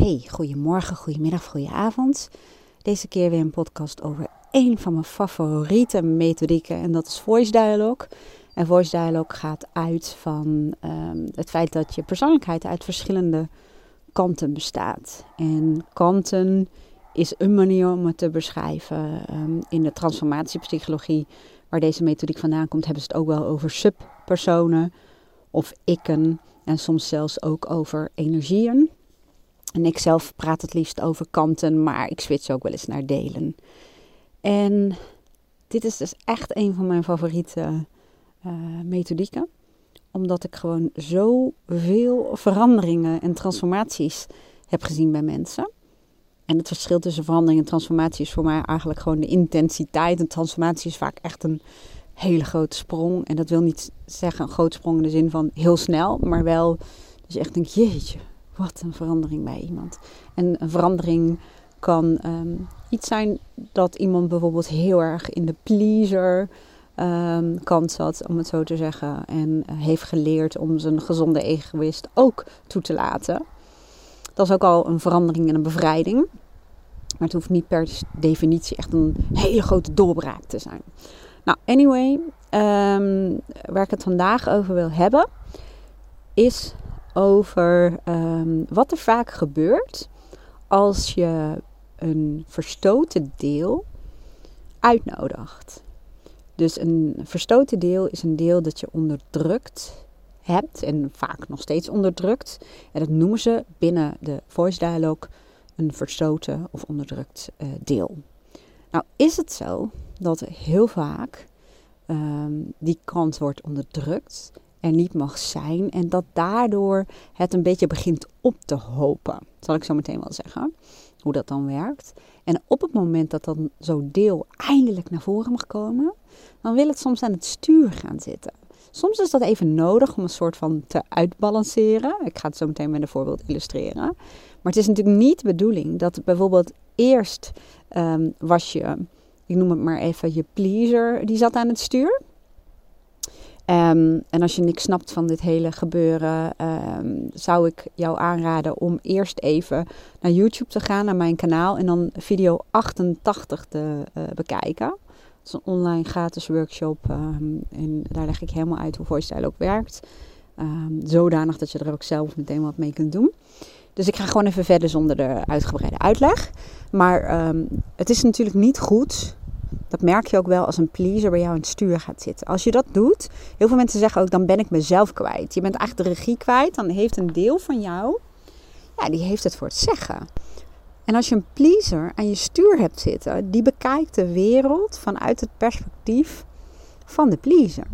Hey, goedemorgen, goedemiddag, goedenavond. Deze keer weer een podcast over één van mijn favoriete methodieken en dat is Voice Dialogue. En Voice Dialogue gaat uit van um, het feit dat je persoonlijkheid uit verschillende kanten bestaat. En kanten is een manier om het te beschrijven. Um, in de transformatiepsychologie, waar deze methodiek vandaan komt, hebben ze het ook wel over subpersonen of ikken. En soms zelfs ook over energieën. En ik zelf praat het liefst over kanten, maar ik switch ook wel eens naar delen. En dit is dus echt een van mijn favoriete uh, methodieken. Omdat ik gewoon zoveel veranderingen en transformaties heb gezien bij mensen. En het verschil tussen verandering en transformatie is voor mij eigenlijk gewoon de intensiteit. Een transformatie is vaak echt een hele grote sprong. En dat wil niet zeggen een grote sprong in de zin van heel snel, maar wel je echt denkt, jeetje, wat een verandering bij iemand. En een verandering kan um, iets zijn dat iemand bijvoorbeeld heel erg in de pleaser um, kant zat, om het zo te zeggen. En heeft geleerd om zijn gezonde egoïst ook toe te laten. Dat is ook al een verandering en een bevrijding. Maar het hoeft niet per definitie echt een hele grote doorbraak te zijn. Nou, anyway, um, waar ik het vandaag over wil hebben, is over um, wat er vaak gebeurt als je een verstoten deel uitnodigt. Dus een verstoten deel is een deel dat je onderdrukt hebt en vaak nog steeds onderdrukt. En dat noemen ze binnen de voice dialogue een verstoten of onderdrukt uh, deel. Nou is het zo dat heel vaak um, die kant wordt onderdrukt en niet mag zijn. En dat daardoor het een beetje begint op te hopen. Zal ik zo meteen wel zeggen. Hoe dat dan werkt. En op het moment dat dan zo'n deel eindelijk naar voren mag komen, dan wil het soms aan het stuur gaan zitten. Soms is dat even nodig om een soort van te uitbalanceren. Ik ga het zo meteen met een voorbeeld illustreren. Maar het is natuurlijk niet de bedoeling dat bijvoorbeeld eerst um, was je, ik noem het maar even, je pleaser, die zat aan het stuur. Um, en als je niks snapt van dit hele gebeuren, um, zou ik jou aanraden om eerst even naar YouTube te gaan, naar mijn kanaal, en dan video 88 te uh, bekijken. Het is een online gratis workshop um, en daar leg ik helemaal uit hoe VoiceStyle ook werkt. zodanig dat je er ook zelf meteen wat mee kunt doen. Dus ik ga gewoon even verder zonder de uitgebreide uitleg. Maar het is natuurlijk niet goed dat merk je ook wel als een pleaser bij jou in het stuur gaat zitten. Als je dat doet, heel veel mensen zeggen ook, dan ben ik mezelf kwijt. Je bent eigenlijk de regie kwijt. Dan heeft een deel van jou, ja, die heeft het voor het zeggen. En als je een pleaser aan je stuur hebt zitten, die bekijkt de wereld vanuit het perspectief van de pleaser.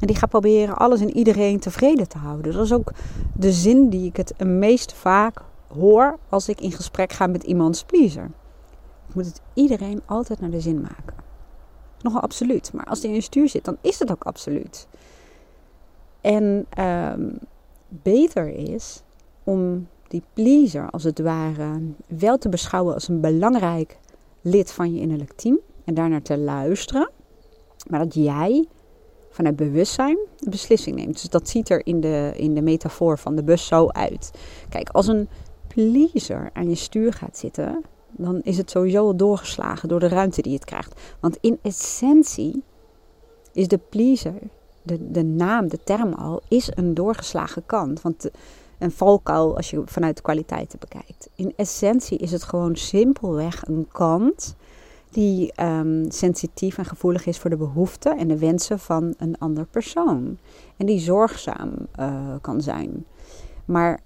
En die gaat proberen alles en iedereen tevreden te houden. Dat is ook de zin die ik het meest vaak hoor als ik in gesprek ga met iemands pleaser moet het iedereen altijd naar de zin maken. Nogal absoluut. Maar als die in je stuur zit, dan is het ook absoluut. En um, beter is om die pleaser als het ware wel te beschouwen als een belangrijk lid van je innerlijk team. En daarnaar te luisteren. Maar dat jij vanuit bewustzijn een beslissing neemt. Dus dat ziet er in de, in de metafoor van de bus zo uit. Kijk, als een pleaser aan je stuur gaat zitten, dan is het sowieso doorgeslagen door de ruimte die het krijgt. Want in essentie is de pleaser, de, de naam, de term al, is een doorgeslagen kant. Want een valkuil als je vanuit de kwaliteiten bekijkt. In essentie is het gewoon simpelweg een kant die um, sensitief en gevoelig is voor de behoeften en de wensen van een ander persoon. En die zorgzaam uh, kan zijn. Maar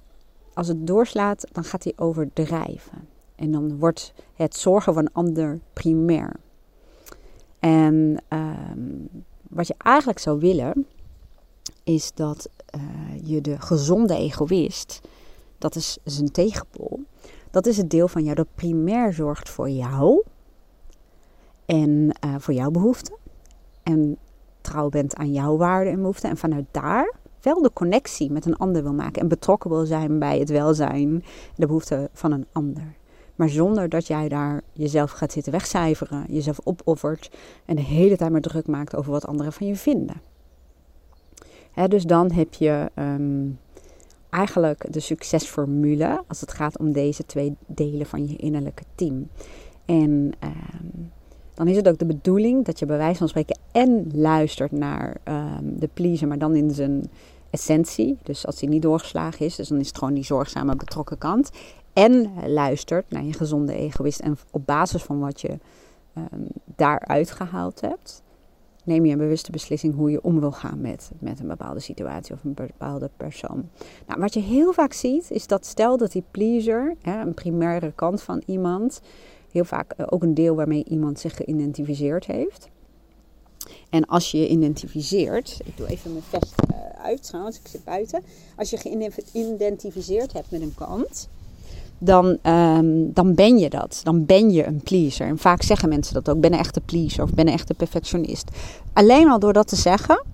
als het doorslaat, dan gaat hij overdrijven. En dan wordt het zorgen van een ander primair. En um, wat je eigenlijk zou willen, is dat uh, je de gezonde egoïst, dat is zijn tegenpol, dat is het deel van jou dat primair zorgt voor jou en uh, voor jouw behoeften. En trouw bent aan jouw waarden en behoeften. En vanuit daar wel de connectie met een ander wil maken en betrokken wil zijn bij het welzijn en de behoeften van een ander. Maar zonder dat jij daar jezelf gaat zitten wegcijferen, jezelf opoffert en de hele tijd maar druk maakt over wat anderen van je vinden. dus dan heb je um, eigenlijk de succesformule als het gaat om deze twee delen van je innerlijke team. En ehm, dan is het ook de bedoeling dat je bij wijze van spreken en luistert naar ehm, de pleaser, maar dan in zijn essentie. Dus als die niet doorgeslagen is, dus dan is het gewoon die zorgzame betrokken kant. En luistert naar je gezonde egoïst. En op basis van wat je um, daaruit gehaald hebt, neem je een bewuste beslissing hoe je om wil gaan met, met een bepaalde situatie of een bepaalde persoon. Nou, wat je heel vaak ziet, is dat stel dat die pleaser, hè, een primaire kant van iemand, heel vaak eh, ook een deel waarmee iemand zich geïdentificeerd heeft. En als je je identificeert, ik doe even mijn vest uh, uit trouwens, ik zit buiten. Als je geïdentificeerd hebt met een kant, dan, um, dan ben je dat. Dan ben je een pleaser. En vaak zeggen mensen dat ook. Ben een echte pleaser of ben een echte perfectionist. Alleen al door dat te zeggen,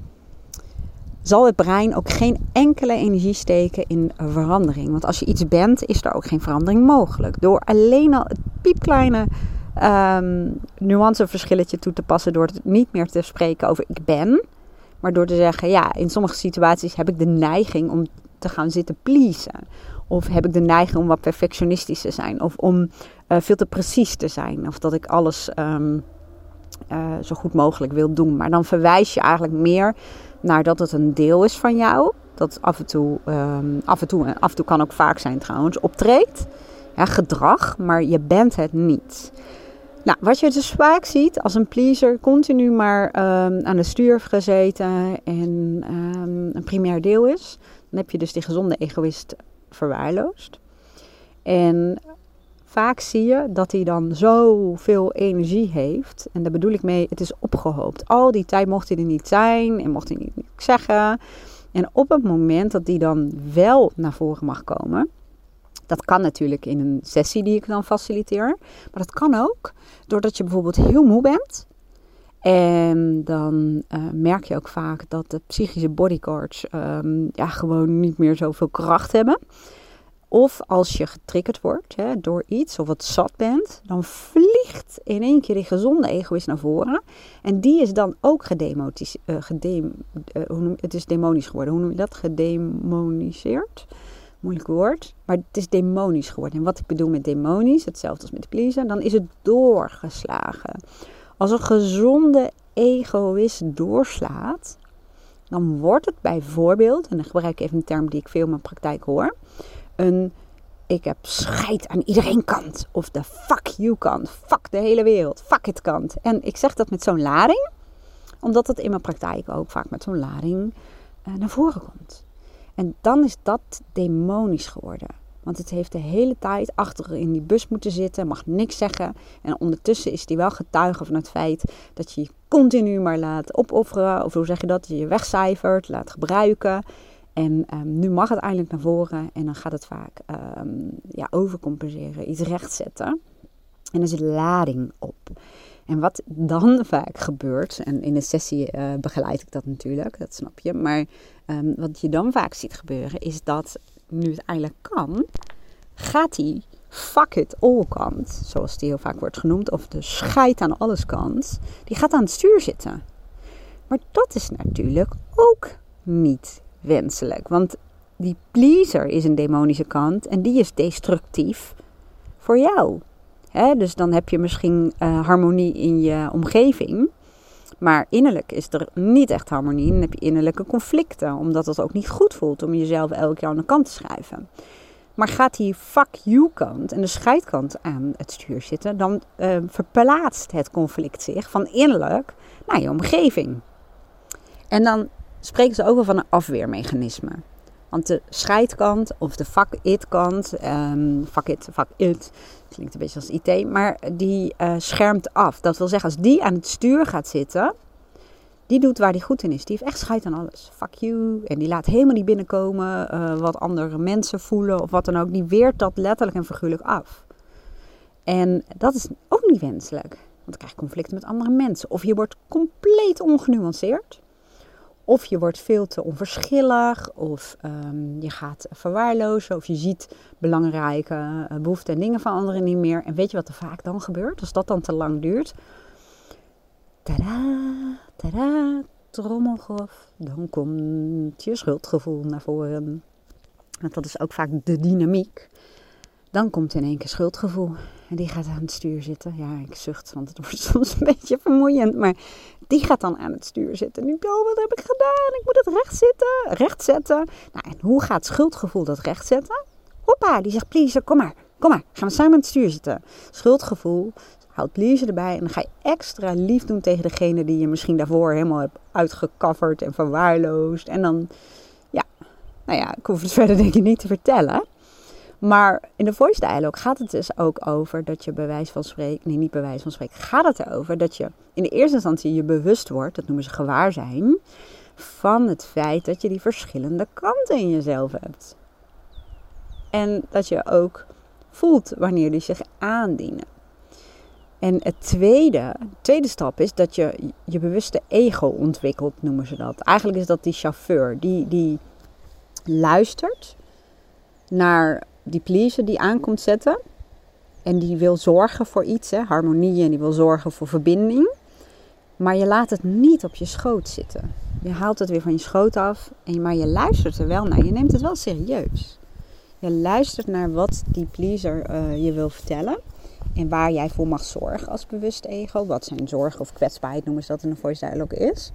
zal het brein ook geen enkele energie steken in verandering. Want als je iets bent, is er ook geen verandering mogelijk. Door alleen al het piepkleine um, nuanceverschilletje toe te passen. Door het niet meer te spreken over ik ben. Maar door te zeggen, ja, in sommige situaties heb ik de neiging om te gaan zitten pleasen. Of heb ik de neiging om wat perfectionistisch te zijn. Of om uh, veel te precies te zijn. Of dat ik alles um, uh, zo goed mogelijk wil doen. Maar dan verwijs je eigenlijk meer naar dat het een deel is van jou. Dat af en toe, um, af en toe, af en toe kan ook vaak zijn trouwens, optreedt. Ja, gedrag, maar je bent het niet. Nou, wat je dus vaak ziet als een pleaser continu maar um, aan de stuur gezeten en een primair deel is, dan heb je dus die gezonde egoïst verwaarloosd. En vaak zie je dat hij dan zoveel energie heeft. En daar bedoel ik mee, het is opgehoopt. Al die tijd mocht hij er niet zijn en mocht hij niet zeggen. En op het moment dat hij dan wel naar voren mag komen. Dat kan natuurlijk in een sessie die ik dan faciliteer. Maar dat kan ook doordat je bijvoorbeeld heel moe bent. En dan uh, merk je ook vaak dat de psychische bodyguards um, ja, gewoon niet meer zoveel kracht hebben. Of als je getriggerd wordt hè, door iets of wat zat bent, dan vliegt in één keer die gezonde egoïst naar voren. En die is dan ook gedemoniseerd. Gedem, uh, het is demonisch geworden. Hoe noem je dat? Gedemoniseerd. Moeilijk woord. Maar het is demonisch geworden. En wat ik bedoel met demonisch, hetzelfde als met de pleaser, dan is het doorgeslagen. Als een gezonde egoïst doorslaat, dan wordt het bijvoorbeeld, en dan gebruik ik even een term die ik veel in mijn praktijk hoor, een ik heb scheid aan iedereen kant. Of de fuck you kant. Fuck de hele wereld. Fuck it kant. En ik zeg dat met zo'n lading, omdat het in mijn praktijk ook vaak met zo'n lading uh, naar voren komt. En dan is dat demonisch geworden. Want het heeft de hele tijd achter in die bus moeten zitten, mag niks zeggen. En ondertussen is die wel getuige van het feit dat je je continu maar laat opofferen. Of hoe zeg je dat? Je wegcijfert, laat gebruiken. En um, nu mag het eindelijk naar voren en dan gaat het vaak um, ja, overcompenseren, iets rechtzetten. En er zit lading op. En wat dan vaak gebeurt, en in een sessie uh, begeleid ik dat natuurlijk, dat snap je. Maar um, wat je dan vaak ziet gebeuren, is dat nu het eigenlijk kan, gaat die fuck it all kant, zoals die heel vaak wordt genoemd, of de scheid aan alles kant, die gaat aan het stuur zitten. Maar dat is natuurlijk ook niet wenselijk, want die pleaser is een demonische kant en die is destructief voor jou. Dus dan heb je misschien uh, harmonie in je omgeving. Maar innerlijk is er niet echt harmonie. Dan heb je innerlijke conflicten. Omdat het ook niet goed voelt om jezelf elke keer aan de kant te schrijven. Maar gaat die fuck you kant en de scheidkant aan het stuur zitten, dan uh, verplaatst het conflict zich van innerlijk naar je omgeving. En dan spreken ze ook wel van een afweermechanisme. Want de scheidkant of de fuck it kant, um, fuck it, fuck it, klinkt een beetje als IT, maar die uh, schermt af. Dat wil zeggen, als die aan het stuur gaat zitten, die doet waar die goed in is. Die heeft echt scheid aan alles. Fuck you. En die laat helemaal niet binnenkomen uh, wat andere mensen voelen of wat dan ook. Die weert dat letterlijk en figuurlijk af. En dat is ook niet wenselijk. Want dan krijg je conflicten met andere mensen. Of je wordt compleet ongenuanceerd. Of je wordt veel te onverschillig, of um, je gaat verwaarlozen, of je ziet belangrijke uh, behoeften en dingen van anderen niet meer. En weet je wat er vaak dan gebeurt? Als dat dan te lang duurt. Tada, tada, trommelgrof. Dan komt je schuldgevoel naar voren. want dat is ook vaak de dynamiek, dan komt in één keer schuldgevoel. En die gaat aan het stuur zitten. Ja, ik zucht, want het wordt soms een beetje vermoeiend. Maar die gaat dan aan het stuur zitten. Nu, oh, wat heb ik gedaan? Ik moet het recht zitten, recht zetten. Nou, en hoe gaat schuldgevoel dat recht zetten? Hoppa, die zegt, please, kom maar, kom maar. Gaan we samen aan het stuur zitten. Schuldgevoel, houdt please erbij. En dan ga je extra lief doen tegen degene die je misschien daarvoor helemaal hebt uitgecoverd en verwaarloosd. En dan, ja, nou ja, ik hoef het verder denk ik niet te vertellen. Maar in de voice dialogue gaat het dus ook over dat je bewijs van spreken, nee niet bewijs van spreken, gaat het erover dat je in de eerste instantie je bewust wordt, dat noemen ze gewaarzijn, van het feit dat je die verschillende kanten in jezelf hebt. En dat je ook voelt wanneer die zich aandienen. En het tweede, tweede stap is dat je je bewuste ego ontwikkelt, noemen ze dat. Eigenlijk is dat die chauffeur die, die luistert naar die pleaser die aankomt zetten. En die wil zorgen voor iets, hè, harmonie en die wil zorgen voor verbinding. Maar je laat het niet op je schoot zitten. Je haalt het weer van je schoot af, en, maar je luistert er wel naar. Je neemt het wel serieus. Je luistert naar wat die pleaser uh, je wil vertellen. En waar jij voor mag zorgen als bewust ego. Wat zijn zorgen of kwetsbaarheid noemen ze dat in de voice dialogue is.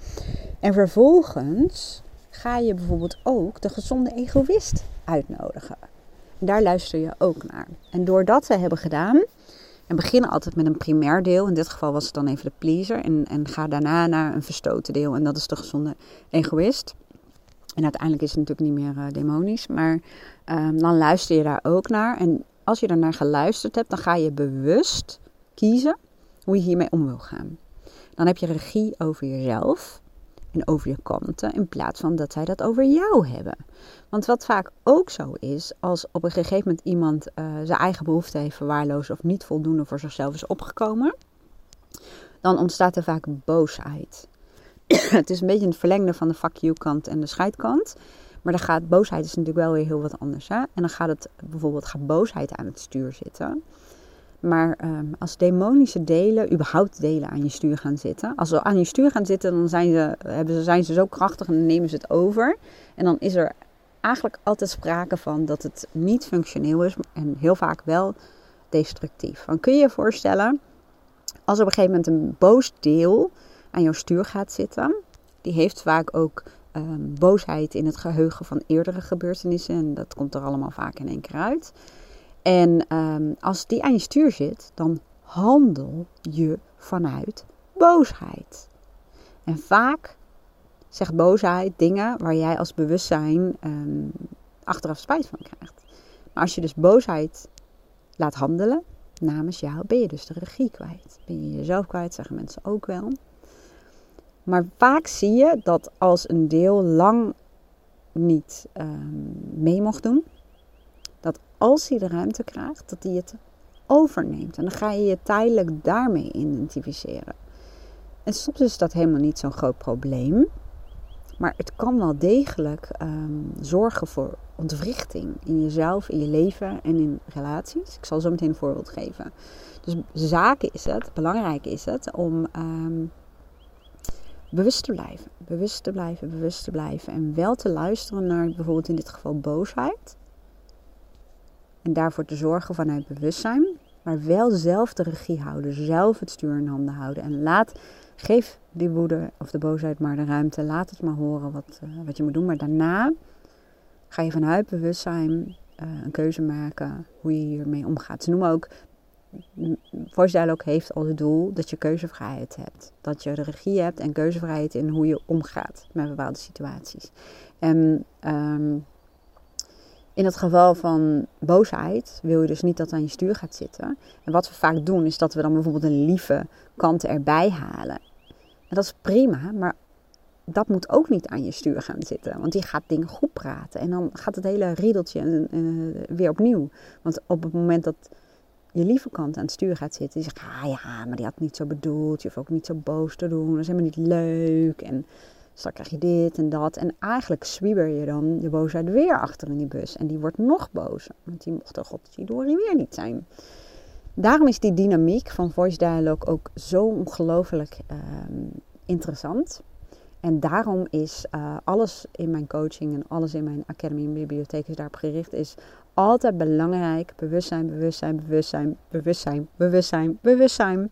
En vervolgens ga je bijvoorbeeld ook de gezonde egoïst uitnodigen. Daar luister je ook naar. En door dat te hebben gedaan, en beginnen altijd met een primair deel, in dit geval was het dan even de pleaser, en, en ga daarna naar een verstoten deel, en dat is de gezonde egoïst. En uiteindelijk is het natuurlijk niet meer uh, demonisch, maar um, dan luister je daar ook naar. En als je daarnaar geluisterd hebt, dan ga je bewust kiezen hoe je hiermee om wil gaan. Dan heb je regie over jezelf en over je kanten, in plaats van dat zij dat over jou hebben. Want wat vaak ook zo is, als op een gegeven moment iemand uh, zijn eigen behoefte heeft verwaarloosd of niet voldoende voor zichzelf is opgekomen, dan ontstaat er vaak boosheid. het is een beetje het verlengde van de fuck you kant en de scheidkant. Maar dan gaat boosheid is natuurlijk wel weer heel wat anders. Hè? En dan gaat het bijvoorbeeld gaat boosheid aan het stuur zitten. Maar um, als demonische delen, überhaupt delen aan je stuur gaan zitten. Als ze aan je stuur gaan zitten, dan zijn ze, hebben ze, zijn ze zo krachtig en dan nemen ze het over. En dan is er eigenlijk altijd sprake van dat het niet functioneel is en heel vaak wel destructief. Dan kun je je voorstellen, als op een gegeven moment een boos deel aan jouw stuur gaat zitten, die heeft vaak ook um, boosheid in het geheugen van eerdere gebeurtenissen en dat komt er allemaal vaak in één keer uit. En um, als die aan je stuur zit, dan handel je vanuit boosheid. En vaak zegt boosheid dingen waar jij als bewustzijn um, achteraf spijt van krijgt. Maar als je dus boosheid laat handelen namens jou, ben je dus de regie kwijt. Ben je jezelf kwijt, zeggen mensen ook wel. Maar vaak zie je dat als een deel lang niet um, mee mocht doen, als hij de ruimte krijgt, dat hij het overneemt. En dan ga je je tijdelijk daarmee identificeren. En soms is dat helemaal niet zo'n groot probleem. Maar het kan wel degelijk um, zorgen voor ontwrichting in jezelf, in je leven en in relaties. Ik zal zo meteen een voorbeeld geven. Dus zaken is het, belangrijk is het om um, bewust te blijven. Bewust te blijven, bewust te blijven. En wel te luisteren naar bijvoorbeeld in dit geval boosheid. En daarvoor te zorgen vanuit bewustzijn. Maar wel zelf de regie houden. Zelf het stuur in handen houden. En laat Geef die woede of de boosheid maar de ruimte. Laat het maar horen wat, uh, wat je moet doen. Maar daarna ga je vanuit bewustzijn uh, een keuze maken hoe je hiermee omgaat. Ze noemen ook, Voice Dialogue heeft als doel dat je keuzevrijheid hebt. Dat je de regie hebt en keuzevrijheid in hoe je omgaat met bepaalde situaties. En um, in het geval van boosheid wil je dus niet dat aan je stuur gaat zitten. En wat we vaak doen is dat we dan bijvoorbeeld een lieve kant erbij halen. En dat is prima, maar dat moet ook niet aan je stuur gaan zitten. Want die gaat dingen goed praten. En dan gaat het hele riedeltje uh, weer opnieuw. Want op het moment dat je lieve kant aan het stuur gaat zitten. Die zegt, ah ja, maar die had het niet zo bedoeld. Je hoeft ook niet zo boos te doen. Dat is helemaal niet leuk. En straks krijg je dit en dat. En eigenlijk zwieber je dan je boosheid weer achter in die bus. En die wordt nog bozer. Want die mocht er godverdorie weer niet zijn. Daarom is die dynamiek van voice dialogue ook zo ongelooflijk uh, interessant. En daarom is uh, alles in mijn coaching en alles in mijn academy en bibliotheek is daarop gericht. Is altijd belangrijk. Bewustzijn, bewustzijn, bewustzijn, bewustzijn, bewustzijn, bewustzijn.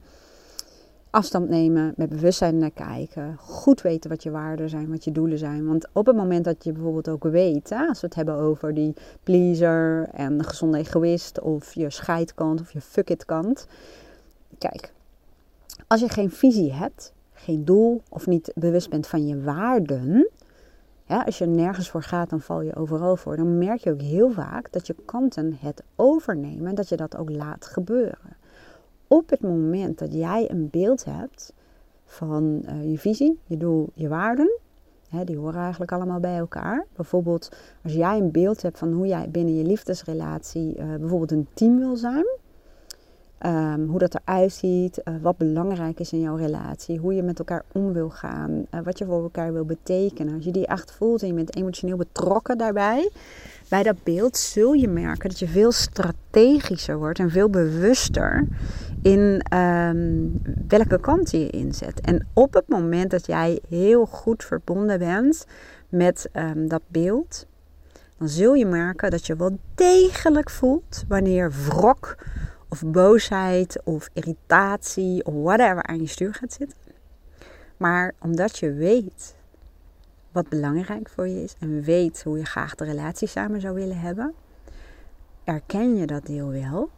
Afstand nemen, met bewustzijn naar kijken. Goed weten wat je waarden zijn, wat je doelen zijn. Want op het moment dat je bijvoorbeeld ook weet, hè, als we het hebben over die pleaser en de gezonde egoïst, of je scheidkant of je fuck it kant. Kijk, als je geen visie hebt, geen doel of niet bewust bent van je waarden, ja, als je nergens voor gaat, dan val je overal voor. Dan merk je ook heel vaak dat je kanten het overnemen en dat je dat ook laat gebeuren. Op het moment dat jij een beeld hebt van uh, je visie, je doel, je waarden, hè, die horen eigenlijk allemaal bij elkaar. Bijvoorbeeld als jij een beeld hebt van hoe jij binnen je liefdesrelatie uh, bijvoorbeeld een team wil zijn, Um, hoe dat eruit ziet, uh, wat belangrijk is in jouw relatie, hoe je met elkaar om wil gaan, wat je voor elkaar wil betekenen. Als je die echt voelt en je bent emotioneel betrokken daarbij, bij dat beeld zul je merken dat je veel strategischer wordt en veel bewuster in um, welke kant je inzet. En op het moment dat jij heel goed verbonden bent met um, dat beeld, dan zul je merken dat je wel degelijk voelt wanneer wrok of boosheid of irritatie of whatever aan je stuur gaat zitten. Maar omdat je weet wat belangrijk voor je is en weet hoe je graag de relatie samen zou willen hebben, erken je dat deel wel.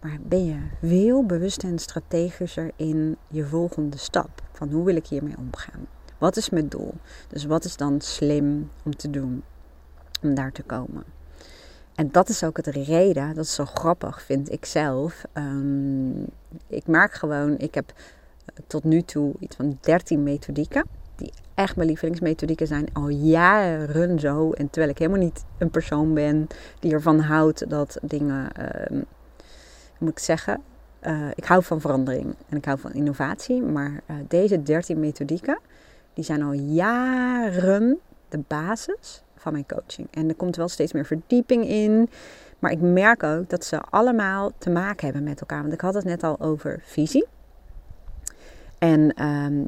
Maar ben je veel bewuster en strategischer in je volgende stap. Van hoe wil ik hiermee omgaan? Wat is mijn doel? Dus wat is dan slim om te doen om daar te komen? En dat is ook het reden, dat is zo grappig, vind ik zelf. Um, ik merk gewoon, ik heb eh, tot nu toe iets van 13 methodieken. Die echt mijn lievelingsmethodieken zijn al jaren zo. En terwijl ik helemaal niet een persoon ben die ervan houdt dat dingen, uh, moet ik zeggen, uh, ik hou van verandering en ik hou van innovatie. Maar uh, deze 13 methodieken, die zijn al jaren de basis van mijn coaching. En er komt wel steeds meer verdieping in. Maar ik merk ook dat ze allemaal te maken hebben met elkaar. Want ik had het net al over visie. En um,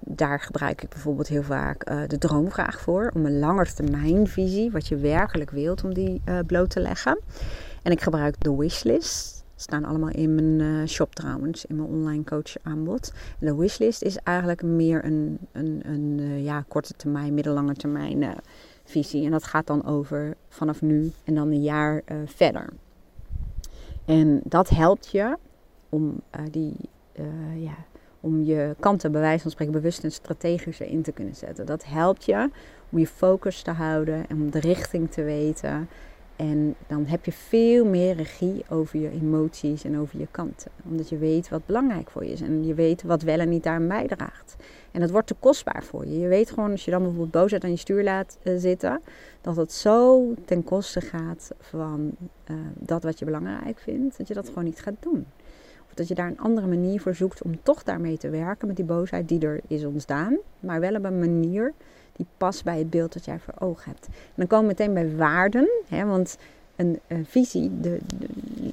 daar gebruik ik bijvoorbeeld heel vaak uh, de droomvraag voor. Om een langetermijnvisie, wat je werkelijk wilt, om die bloot te leggen. En ik gebruik de wishlist staan allemaal in mijn uh, shop trouwens, in mijn online coach aanbod. En de wishlist is eigenlijk meer een, een, een uh, ja, korte termijn, middellange termijn uh, visie. En dat gaat dan over vanaf nu en dan een jaar verder. En dat helpt je om die ja, om je kanten bij wijze van spreken bewust en strategischer in te kunnen zetten. Dat helpt je om je focus te houden en om de richting te weten. En dan heb je veel meer regie over je emoties en over je kanten. Omdat je weet wat belangrijk voor je is. En je weet wat wel en niet daarin bijdraagt. En dat wordt te kostbaar voor je. Je weet gewoon als je dan bijvoorbeeld boosheid aan je stuur laat uh, zitten. Dat het zo ten koste gaat van uh, dat wat je belangrijk vindt. Dat je dat gewoon niet gaat doen. Of dat je daar een andere manier voor zoekt om toch daarmee te werken. Met die boosheid die er is ontstaan. Maar wel op een manier die past bij het beeld dat jij voor ogen hebt. En dan komen we meteen bij waarden, hè, want een, een visie, de,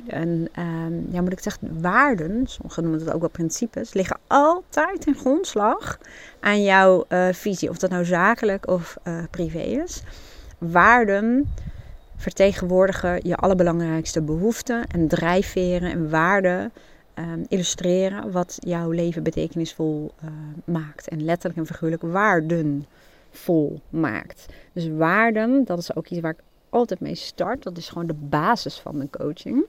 een, um, ja, moet ik zeggen, waarden, sommigen noemen het ook wel principes, liggen altijd in grondslag aan jouw uh, visie. Of dat nou zakelijk of uh, privé is. Waarden vertegenwoordigen je allerbelangrijkste behoeften en drijfveren en waarden. Um, illustreren wat jouw leven betekenisvol uh, maakt. En letterlijk en figuurlijk waarden vol maakt. Dus waarden, dat is ook iets waar ik altijd mee start. Dat is gewoon de basis van mijn coaching.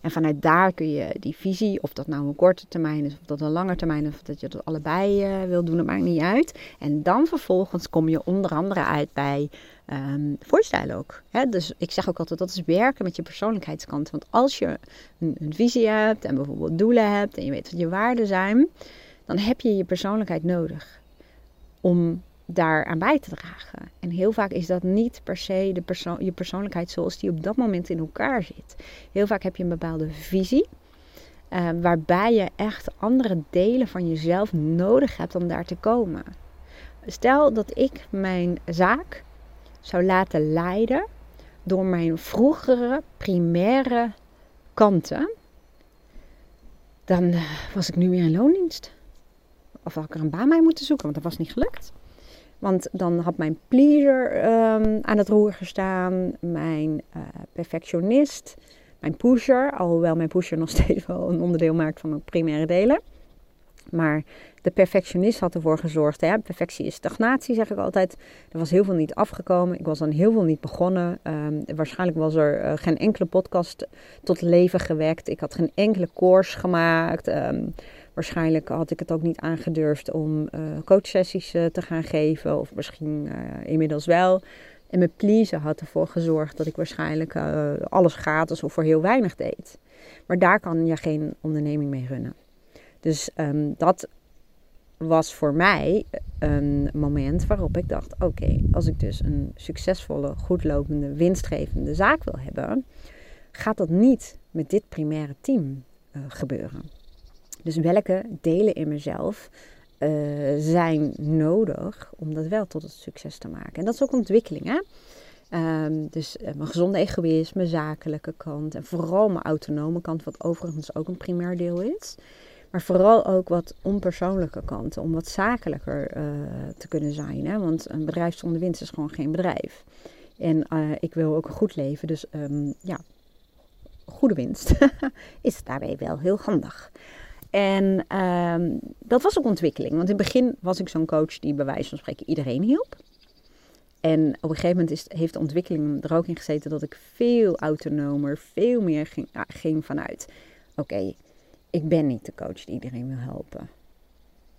En vanuit daar kun je die visie, of dat nou een korte termijn is, of dat een lange termijn is, of dat je dat allebei uh, wil doen, dat maakt niet uit. En dan vervolgens kom je onder andere uit bij um, voorstijl ook. Hè? Dus ik zeg ook altijd, dat is werken met je persoonlijkheidskant. Want als je een, een visie hebt en bijvoorbeeld doelen hebt en je weet wat je waarden zijn, dan heb je je persoonlijkheid nodig om daar aan bij te dragen. En heel vaak is dat niet per se de perso je persoonlijkheid zoals die op dat moment in elkaar zit. Heel vaak heb je een bepaalde visie. Uh, waarbij je echt andere delen van jezelf nodig hebt om daar te komen. Stel dat ik mijn zaak zou laten leiden door mijn vroegere primaire kanten, dan uh, was ik nu weer in loondienst of had ik er een baan bij moeten zoeken, want dat was niet gelukt. Want dan had mijn pleaser ehm, aan het roer gestaan, mijn uh, perfectionist, mijn pusher, alhoewel mijn pusher nog steeds wel een onderdeel maakt van mijn primaire delen. Maar de perfectionist had ervoor gezorgd. Hè? Perfectie is stagnatie, zeg ik altijd. Er was heel veel niet afgekomen. Ik was aan heel veel niet begonnen. Um, waarschijnlijk was er uh, geen enkele podcast tot leven gewekt. Ik had geen enkele course gemaakt. Um, waarschijnlijk had ik het ook niet aangedurfd om uh, coachsessies uh, te gaan geven. Of misschien inmiddels wel. En mijn pleasen had ervoor gezorgd dat ik waarschijnlijk alles gratis of voor heel weinig deed. Maar daar kan je geen onderneming mee runnen. Dus um, dat was voor mij een moment waarop ik dacht: oké, als ik dus een succesvolle, goedlopende, winstgevende zaak wil hebben, gaat dat niet met dit primaire team gebeuren. Dus welke delen in mezelf uh, zijn nodig om dat wel tot het succes te maken? En dat is ook ontwikkeling, hè? Um, dus uh, mijn gezonde egoïsme, zakelijke kant en vooral mijn autonome kant, wat overigens ook een primair deel is. Maar vooral ook wat onpersoonlijke kanten, om wat zakelijker uh, te kunnen zijn. Hè? Want een bedrijf zonder winst is gewoon geen bedrijf. En ik wil ook een goed leven, dus um, ja, goede winst is daarbij wel heel handig. En um, dat was ook ontwikkeling. Want in het begin was ik zo'n coach die bij wijze van spreken iedereen hielp. En op een gegeven moment is, heeft de ontwikkeling er ook in gezeten dat ik veel autonomer, veel meer ging, ging vanuit. Oké, ik ben niet de coach die iedereen wil helpen.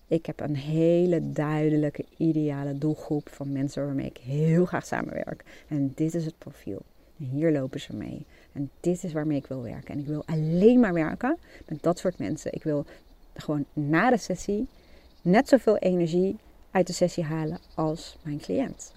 Ik heb een hele duidelijke, ideale doelgroep van mensen waarmee ik heel graag samenwerk. En dit is het profiel. Hier lopen ze mee. En dit is waarmee ik wil werken. En ik wil alleen maar werken met dat soort mensen. Ik wil gewoon na de sessie net zoveel energie uit de sessie halen als mijn cliënt.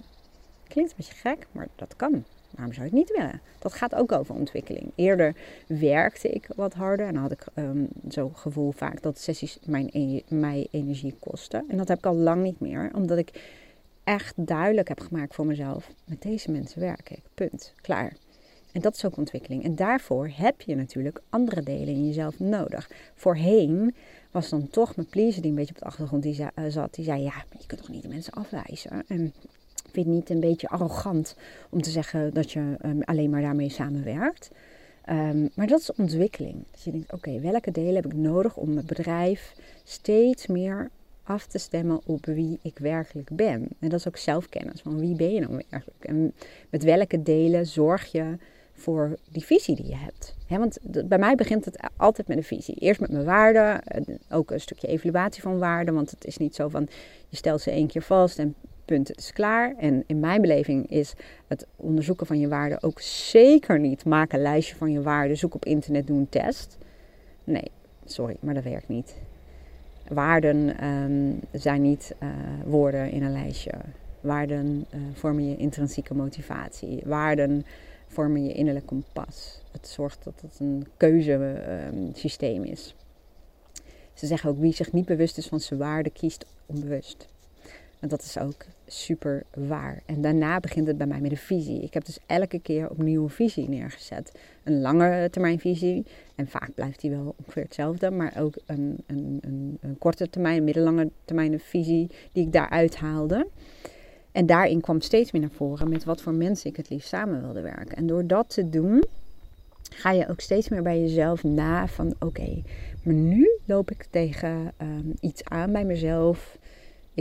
Klinkt een beetje gek, maar dat kan. Waarom zou je het niet willen? Dat gaat ook over ontwikkeling. Eerder werkte ik wat harder en had ik um, zo'n gevoel vaak dat sessies mijn, e mij energie kosten. En dat heb ik al lang niet meer, omdat ik echt duidelijk heb gemaakt voor mezelf: met deze mensen werk ik. Punt. Klaar. En dat is ook ontwikkeling. En daarvoor heb je natuurlijk andere delen in jezelf nodig. Voorheen was dan toch mijn pleaser die een beetje op de achtergrond uh, zat. Die zei, ja, je kunt toch niet de mensen afwijzen? En vind het niet een beetje arrogant om te zeggen dat je um, alleen maar daarmee samenwerkt. Um, maar dat is ontwikkeling. Dus je denkt, oké, welke delen heb ik nodig om mijn bedrijf steeds meer af te stemmen op wie ik werkelijk ben. En dat is ook zelfkennis, van wie ben je nou werkelijk? En met welke delen zorg je voor die visie die je hebt. He, want bij mij begint het altijd met een visie. Eerst met mijn waarden, ook een stukje evaluatie van waarden. Want het is niet zo van je stelt ze één keer vast en punt, het is klaar. En in mijn beleving is het onderzoeken van je waarden ook zeker niet maak een lijstje van je waarden, zoek op internet, doe een test. Nee, sorry, maar dat werkt niet. Waarden um, zijn niet uh, woorden in een lijstje. Waarden uh, vormen je intrinsieke motivatie. Waarden vormen je innerlijk kompas. Het zorgt dat het een keuzesysteem um, is. Ze zeggen ook wie zich niet bewust is van zijn waarden kiest onbewust. En dat is ook super waar. En daarna begint het bij mij met een visie. Ik heb dus elke keer opnieuw een visie neergezet. Een lange termijn visie. En vaak blijft die wel ongeveer hetzelfde. Maar ook een, een, een, een korte termijn, een middellange termijn visie die ik daaruit haalde. En daarin kwam steeds meer naar voren met wat voor mensen ik het liefst samen wilde werken. En door dat te doen, ga je ook steeds meer bij jezelf na van oké, maar nu loop ik tegen um, iets aan bij mezelf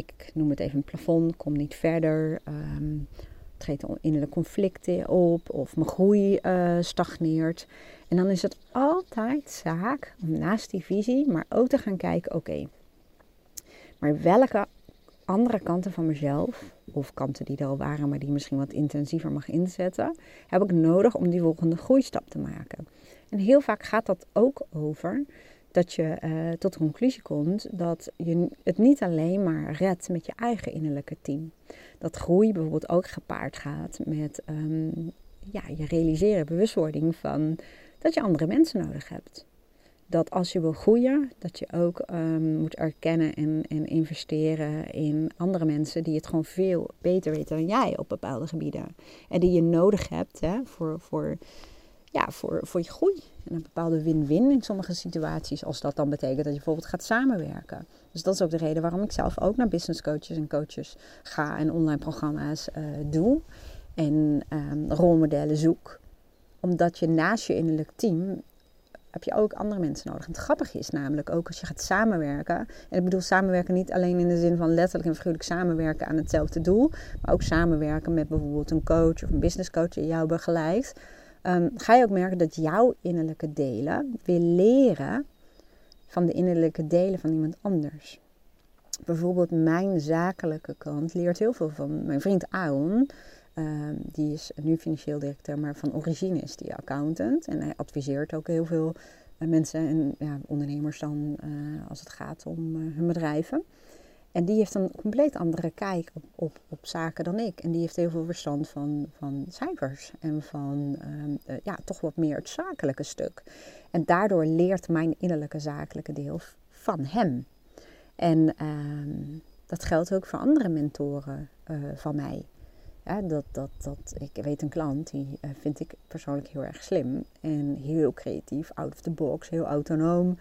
ik noem het even een plafond, kom niet verder. Um, treedt innerlijke conflicten op of mijn groei uh, stagneert. En dan is het altijd zaak om naast die visie, maar ook te gaan kijken: oké, maar welke andere kanten van mezelf, of kanten die er al waren, maar die misschien wat intensiever mag inzetten, heb ik nodig om die volgende groeistap te maken. En heel vaak gaat dat ook over dat je uh, tot de conclusie komt dat je het niet alleen maar redt met je eigen innerlijke team. Dat groei bijvoorbeeld ook gepaard gaat met um, ja, je realiseren, bewustwording van dat je andere mensen nodig hebt. Dat als je wil groeien, dat je ook um, moet erkennen en, en investeren in andere mensen die het gewoon veel beter weten dan jij op bepaalde gebieden. En die je nodig hebt hè, voor, voor ja, voor, voor je groei. En een bepaalde win-win in sommige situaties. Als dat dan betekent dat je bijvoorbeeld gaat samenwerken. Dus dat is ook de reden waarom ik zelf ook naar business coaches en coaches ga en online programma's uh, doe. En um, rolmodellen zoek. Omdat je naast je innerlijk team heb je ook andere mensen nodig. En het grappige is namelijk ook als je gaat samenwerken. En ik bedoel samenwerken niet alleen in de zin van letterlijk en figuurlijk samenwerken aan hetzelfde doel. Maar ook samenwerken met bijvoorbeeld een coach of een business coach die jou begeleidt. Ehm, ga je ook merken dat jouw innerlijke delen weer leren van de innerlijke delen van iemand anders. Bijvoorbeeld mijn zakelijke kant leert heel veel van mijn vriend Aaron. Ehm, die is nu financieel directeur, maar van origine is die accountant. En hij adviseert ook heel veel uh, mensen en ja, ondernemers dan uh, als het gaat om uh, hun bedrijven. En die heeft een compleet andere kijk op, op, op zaken dan ik. En die heeft heel veel verstand van, van cijfers en van um, ja, toch wat meer het zakelijke stuk. En daardoor leert mijn innerlijke zakelijke deel van hem. En um, dat geldt ook voor andere mentoren van mij. Dat, dat, dat, ik weet een klant, die uh, vind ik persoonlijk heel erg slim en heel creatief, out of the box, heel autonoom.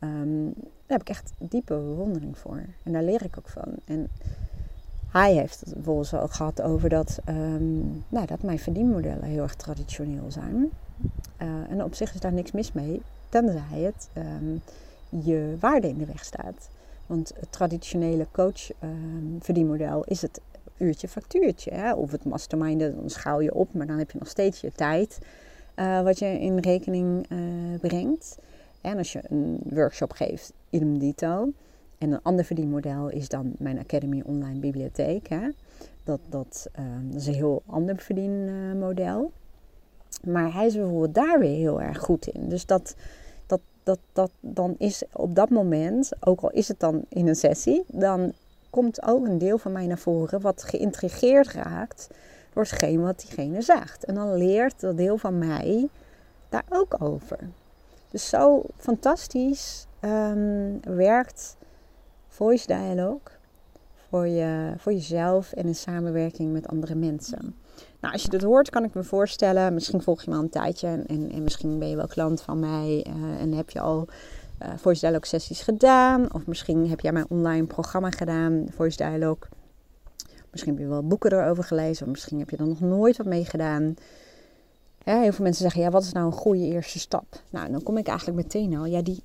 Um, daar heb ik echt diepe bewondering voor. En daar leer ik ook van. En hij heeft het bijvoorbeeld ook gehad over dat, um, nou, dat mijn verdienmodellen heel erg traditioneel zijn. Uh, en op zich is daar niks mis mee, tenzij het um, je waarde in de weg staat. Want het traditionele coach verdienmodel is het uurtje factuurtje. Hè? Of het masterminden, dan schaal je op, maar dan heb je nog steeds je tijd uh, wat je in rekening uh, brengt. En als je een workshop geeft, idem dito. En een ander verdienmodel is dan mijn Academy Online Bibliotheek. Hè? Dat, uh, dat is een heel ander verdienmodel. Maar hij is bijvoorbeeld daar weer heel erg goed in. Dus dat, dat, dat, dat dan is op dat moment, ook al is het dan in een sessie, dan komt ook een deel van mij naar voren wat geïntrigeerd raakt door hetgeen wat diegene zegt. En dan leert dat deel van mij daar ook over. Dus zo fantastisch um, werkt voice dialogue voor, je, voor jezelf en in samenwerking met andere mensen. Nou, als je dit hoort, kan ik me voorstellen, misschien volg je me al een tijdje en, en, en misschien ben je wel klant van mij uh, en heb je al uh, Voice Dialogue sessies gedaan. Of misschien heb jij mijn online programma gedaan, Voice Dialogue. Misschien heb je wel boeken erover gelezen. Of misschien heb je er nog nooit wat mee gedaan. Heel veel mensen zeggen, ja, wat is nou een goede eerste stap? Nou, dan kom ik eigenlijk meteen al, ja, die,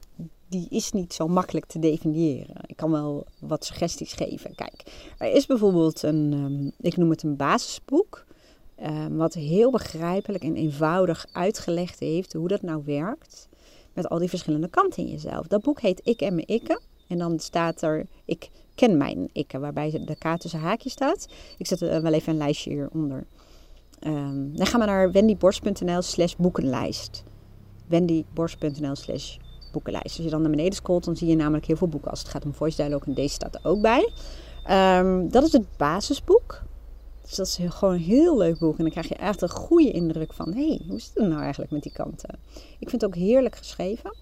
die is niet zo makkelijk te definiëren. Ik kan wel wat suggesties geven. Kijk, er is bijvoorbeeld een, um, ik noem het een basisboek. Um, wat heel begrijpelijk en eenvoudig uitgelegd heeft hoe dat nou werkt met al die verschillende kanten in jezelf. Dat boek heet Ik en mijn ikke. En dan staat er, ik ken mijn ikke, waarbij de K tussen haakjes staat. Ik zet er wel even een lijstje hieronder. Um, dan gaan we naar wendyborst.nl slash boekenlijst. wendyborst.nl slash boekenlijst. Als je dan naar beneden scrolt, dan zie je namelijk heel veel boeken als het gaat om voice dialogue. En deze staat er ook bij. Um, dat is het basisboek. Dus dat is gewoon een heel leuk boek. En dan krijg je echt een goede indruk van: hé, hey, hoe zit het nou eigenlijk met die kanten? Ik vind het ook heerlijk geschreven.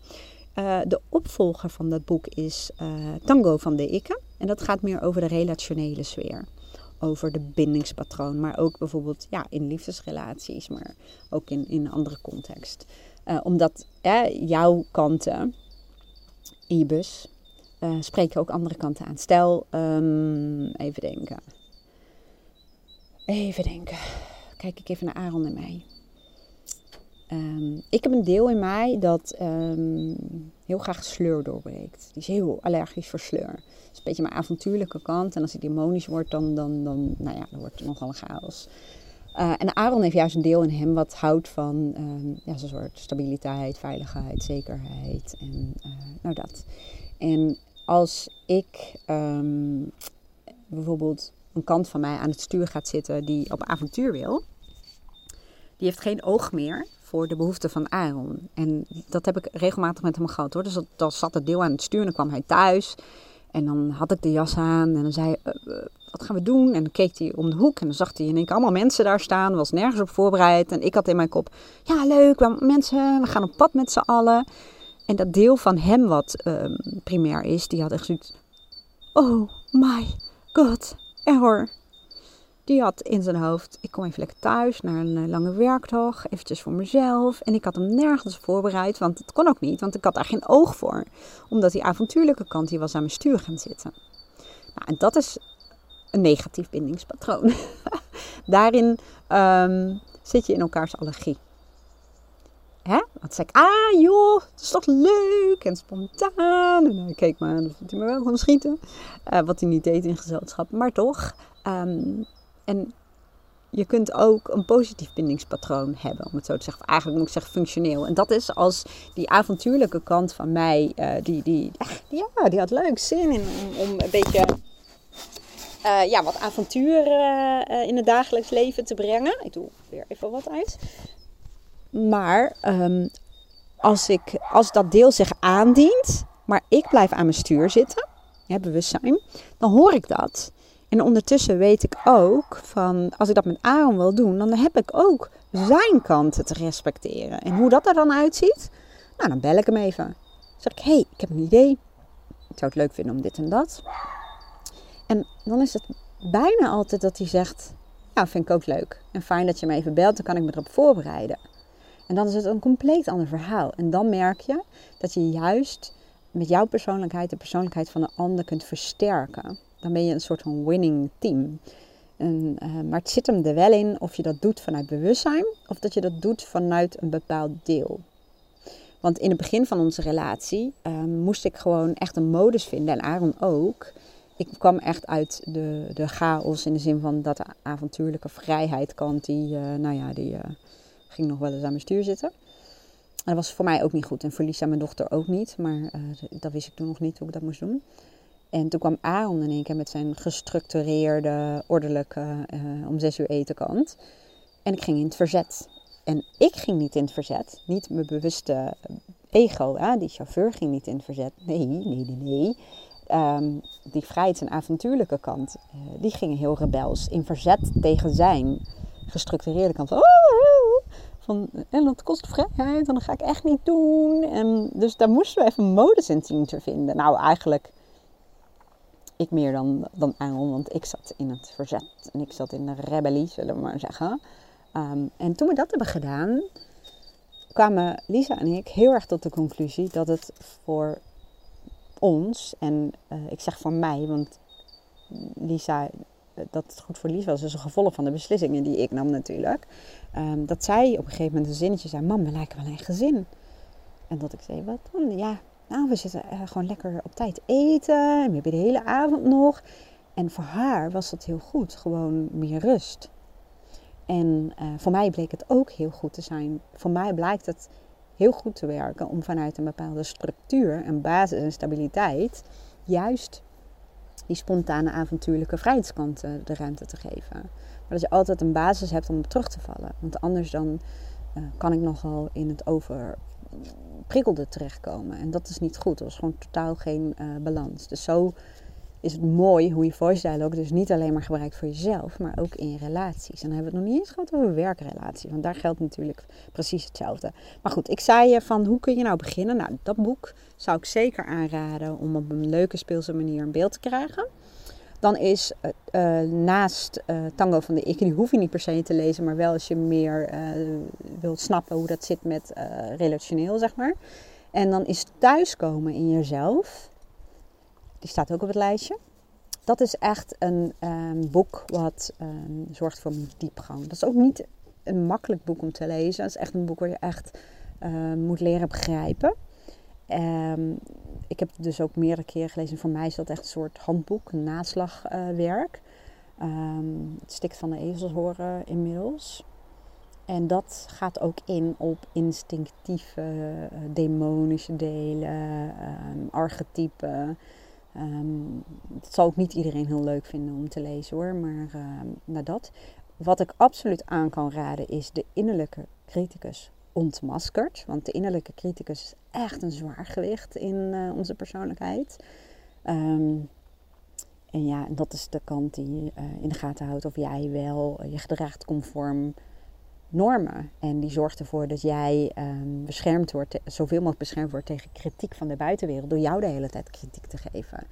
Uh, de opvolger van dat boek is uh, Tango van de Ikke. En dat gaat meer over de relationele sfeer. Over de bindingspatroon. Maar ook bijvoorbeeld ja, in liefdesrelaties. Maar ook in, in een andere context. Uh, omdat jouw kanten in je bus spreken ook andere kanten aan. Stel, um, even denken. Even denken. Kijk ik even naar Aaron en mij. Um, ik heb een deel in mij dat um, heel graag sleur doorbreekt. Die is heel allergisch voor sleur. Dat is een beetje mijn avontuurlijke kant. En als ik demonisch word, dan, dan, dan, nou ja, dan wordt het nogal een chaos. Uh, en Aaron heeft juist een deel in hem wat houdt van um, ja, zo'n soort stabiliteit, veiligheid, zekerheid en uh, nou dat. En als ik bijvoorbeeld een kant van mij aan het stuur gaat zitten die op avontuur wil, die heeft geen oog meer voor de behoeften van Aaron. En dat heb ik regelmatig met hem gehad hoor. Dus dat, zat het deel aan het stuur en dan kwam hij thuis. En dan had ik de jas aan en dan zei hij, uh, uh, wat gaan we doen? En dan keek hij om de hoek en dan zag hij in één keer allemaal mensen daar staan. Was nergens op voorbereid. En ik had in mijn kop, ja leuk, mensen, we gaan op pad met z'n allen. En dat deel van hem wat uh, primair is, die had echt zoiets, oh my god, error. Die had in zijn hoofd, ik kom even lekker thuis naar een eh, lange werkdag, eventjes voor mezelf. En ik had hem nergens voorbereid, want het kon ook niet, want ik had daar geen oog voor. Omdat die avontuurlijke kant, die was aan mijn stuur gaan zitten. Nou, en dat is een negatief bindingspatroon. Daarin um, zit je in elkaars allergie. Hè? Want zei ik, ah joh, het is toch leuk en spontaan. En hij keek aan, dat vond hij me wel gaan schieten. Uh, wat hij niet deed in gezelschap, maar toch. Um, en je kunt ook een positief bindingspatroon hebben, om het zo te zeggen. eigenlijk moet ik zeggen functioneel. En dat is als die avontuurlijke kant van mij, uh, die, die, ja, die had leuk zin in om, een beetje uh, ja, wat avontuur uh, in het dagelijks leven te brengen. Ik doe weer even wat uit. Maar um, als, ik, als dat deel zich aandient, maar ik blijf aan mijn stuur zitten, ja, bewustzijn, dan hoor ik dat. En ondertussen weet ik ook van, als ik dat met Aaron wil doen, dan heb ik ook zijn kanten te respecteren. En hoe dat er dan uitziet, nou dan bel ik hem even. Zeg ik, hey, ik heb een idee. Ik zou het leuk vinden om dit en dat. En dan is het bijna altijd dat hij zegt, ja, vind ik ook leuk. En fijn dat je me even belt, dan kan ik me erop voorbereiden. En dan is het een compleet ander verhaal. En dan merk je dat je juist met jouw persoonlijkheid de persoonlijkheid van de ander kunt versterken. Dan ben je een soort van winning team. En, uh, maar het zit hem er wel in of je dat doet vanuit bewustzijn of dat je dat doet vanuit een bepaald deel. Want in het begin van onze relatie uh, moest ik gewoon echt een modus vinden, en Aaron ook. Ik kwam echt uit de, de chaos in de zin van dat avontuurlijke vrijheid kant, die, uh, nou ja, die ging nog wel eens aan mijn stuur zitten. Dat was voor mij ook niet goed en voor Lisa, mijn dochter, ook niet. Maar dat wist ik toen nog niet hoe ik dat moest doen. En toen kwam Aaron in één keer met zijn gestructureerde, ordelijke, uh, om zes uur eten kant. En ik ging in het verzet. En ik ging niet in het verzet. Niet mijn bewuste ego. Hè? Die chauffeur ging niet in het verzet. Nee, nee, nee, nee. Um, die vrijheids- en avontuurlijke kant, uh, die ging heel rebels. In verzet tegen zijn gestructureerde kant. Van, oh, van en dat kost vrijheid en dat ga ik echt niet doen. En dus daar moesten we even modus in zien te vinden. Nou, eigenlijk meer dan, dan Aaron, want ik zat in het verzet en ik zat in de rebellie, zullen we maar zeggen. Um, en toen we dat hebben gedaan, kwamen Lisa en ik heel erg tot de conclusie dat het voor ons, en uh, ik zeg voor mij, want Lisa, dat het goed voor Lisa was, is een gevolg van de beslissingen die ik nam natuurlijk. Um, dat zij op een gegeven moment een zinnetje zei: Mam, we lijken wel een gezin. En dat ik zei: Wat dan? Ja, nou, we zitten uh, gewoon lekker op tijd eten. En we hebben de hele avond nog. En voor haar was dat heel goed. Gewoon meer rust. En uh, voor mij bleek het ook heel goed te zijn. Voor mij blijkt het heel goed te werken om vanuit een bepaalde structuur en basis en stabiliteit juist die spontane avontuurlijke vrijheidskanten de ruimte te geven. Maar dat je altijd een basis hebt om op terug te vallen. Want anders dan kan ik nogal in het over prikkelde terechtkomen. En dat is niet goed. Er was gewoon totaal geen uh, balans. Dus zo is het mooi hoe je voice dialogue dus niet alleen maar gebruikt voor jezelf, maar ook in relaties. En dan hebben we het nog niet eens gehad over werkrelatie, want daar geldt natuurlijk precies hetzelfde. Maar goed, ik zei je van hoe kun je nou beginnen? Nou, dat boek zou ik zeker aanraden om op een leuke speelse manier een beeld te krijgen. Dan is uh, naast uh, Tango van de Ik, die hoef je niet per se te lezen, maar wel als je meer wilt snappen hoe dat zit met relationeel, zeg maar. En dan is thuiskomen in jezelf, die staat ook op het lijstje. Dat is echt een um, boek wat um, zorgt voor diepgang. Dat is ook niet een makkelijk boek om te lezen. Het is echt een boek waar je echt moet leren begrijpen. Um, ik heb het dus ook meerdere keren gelezen. Voor mij is dat echt een soort handboek, een naslagwerk. Um, het stikt van de ezels horen inmiddels. En dat gaat ook in op instinctieve, uh, demonische delen, um, archetypen. Um, dat zal ook niet iedereen heel leuk vinden om te lezen hoor, maar naar dat. Wat ik absoluut aan kan raden is de innerlijke criticus ontmaskerd. Want de innerlijke criticus is echt een zwaar gewicht in uh, onze persoonlijkheid. Um, en ja, dat is de kant die uh, in de gaten houdt of jij wel uh, je gedraagt conform normen. En die zorgt ervoor dat jij um, beschermd wordt, zoveel mogelijk beschermd wordt tegen kritiek van de buitenwereld. Door jou de hele tijd kritiek te geven.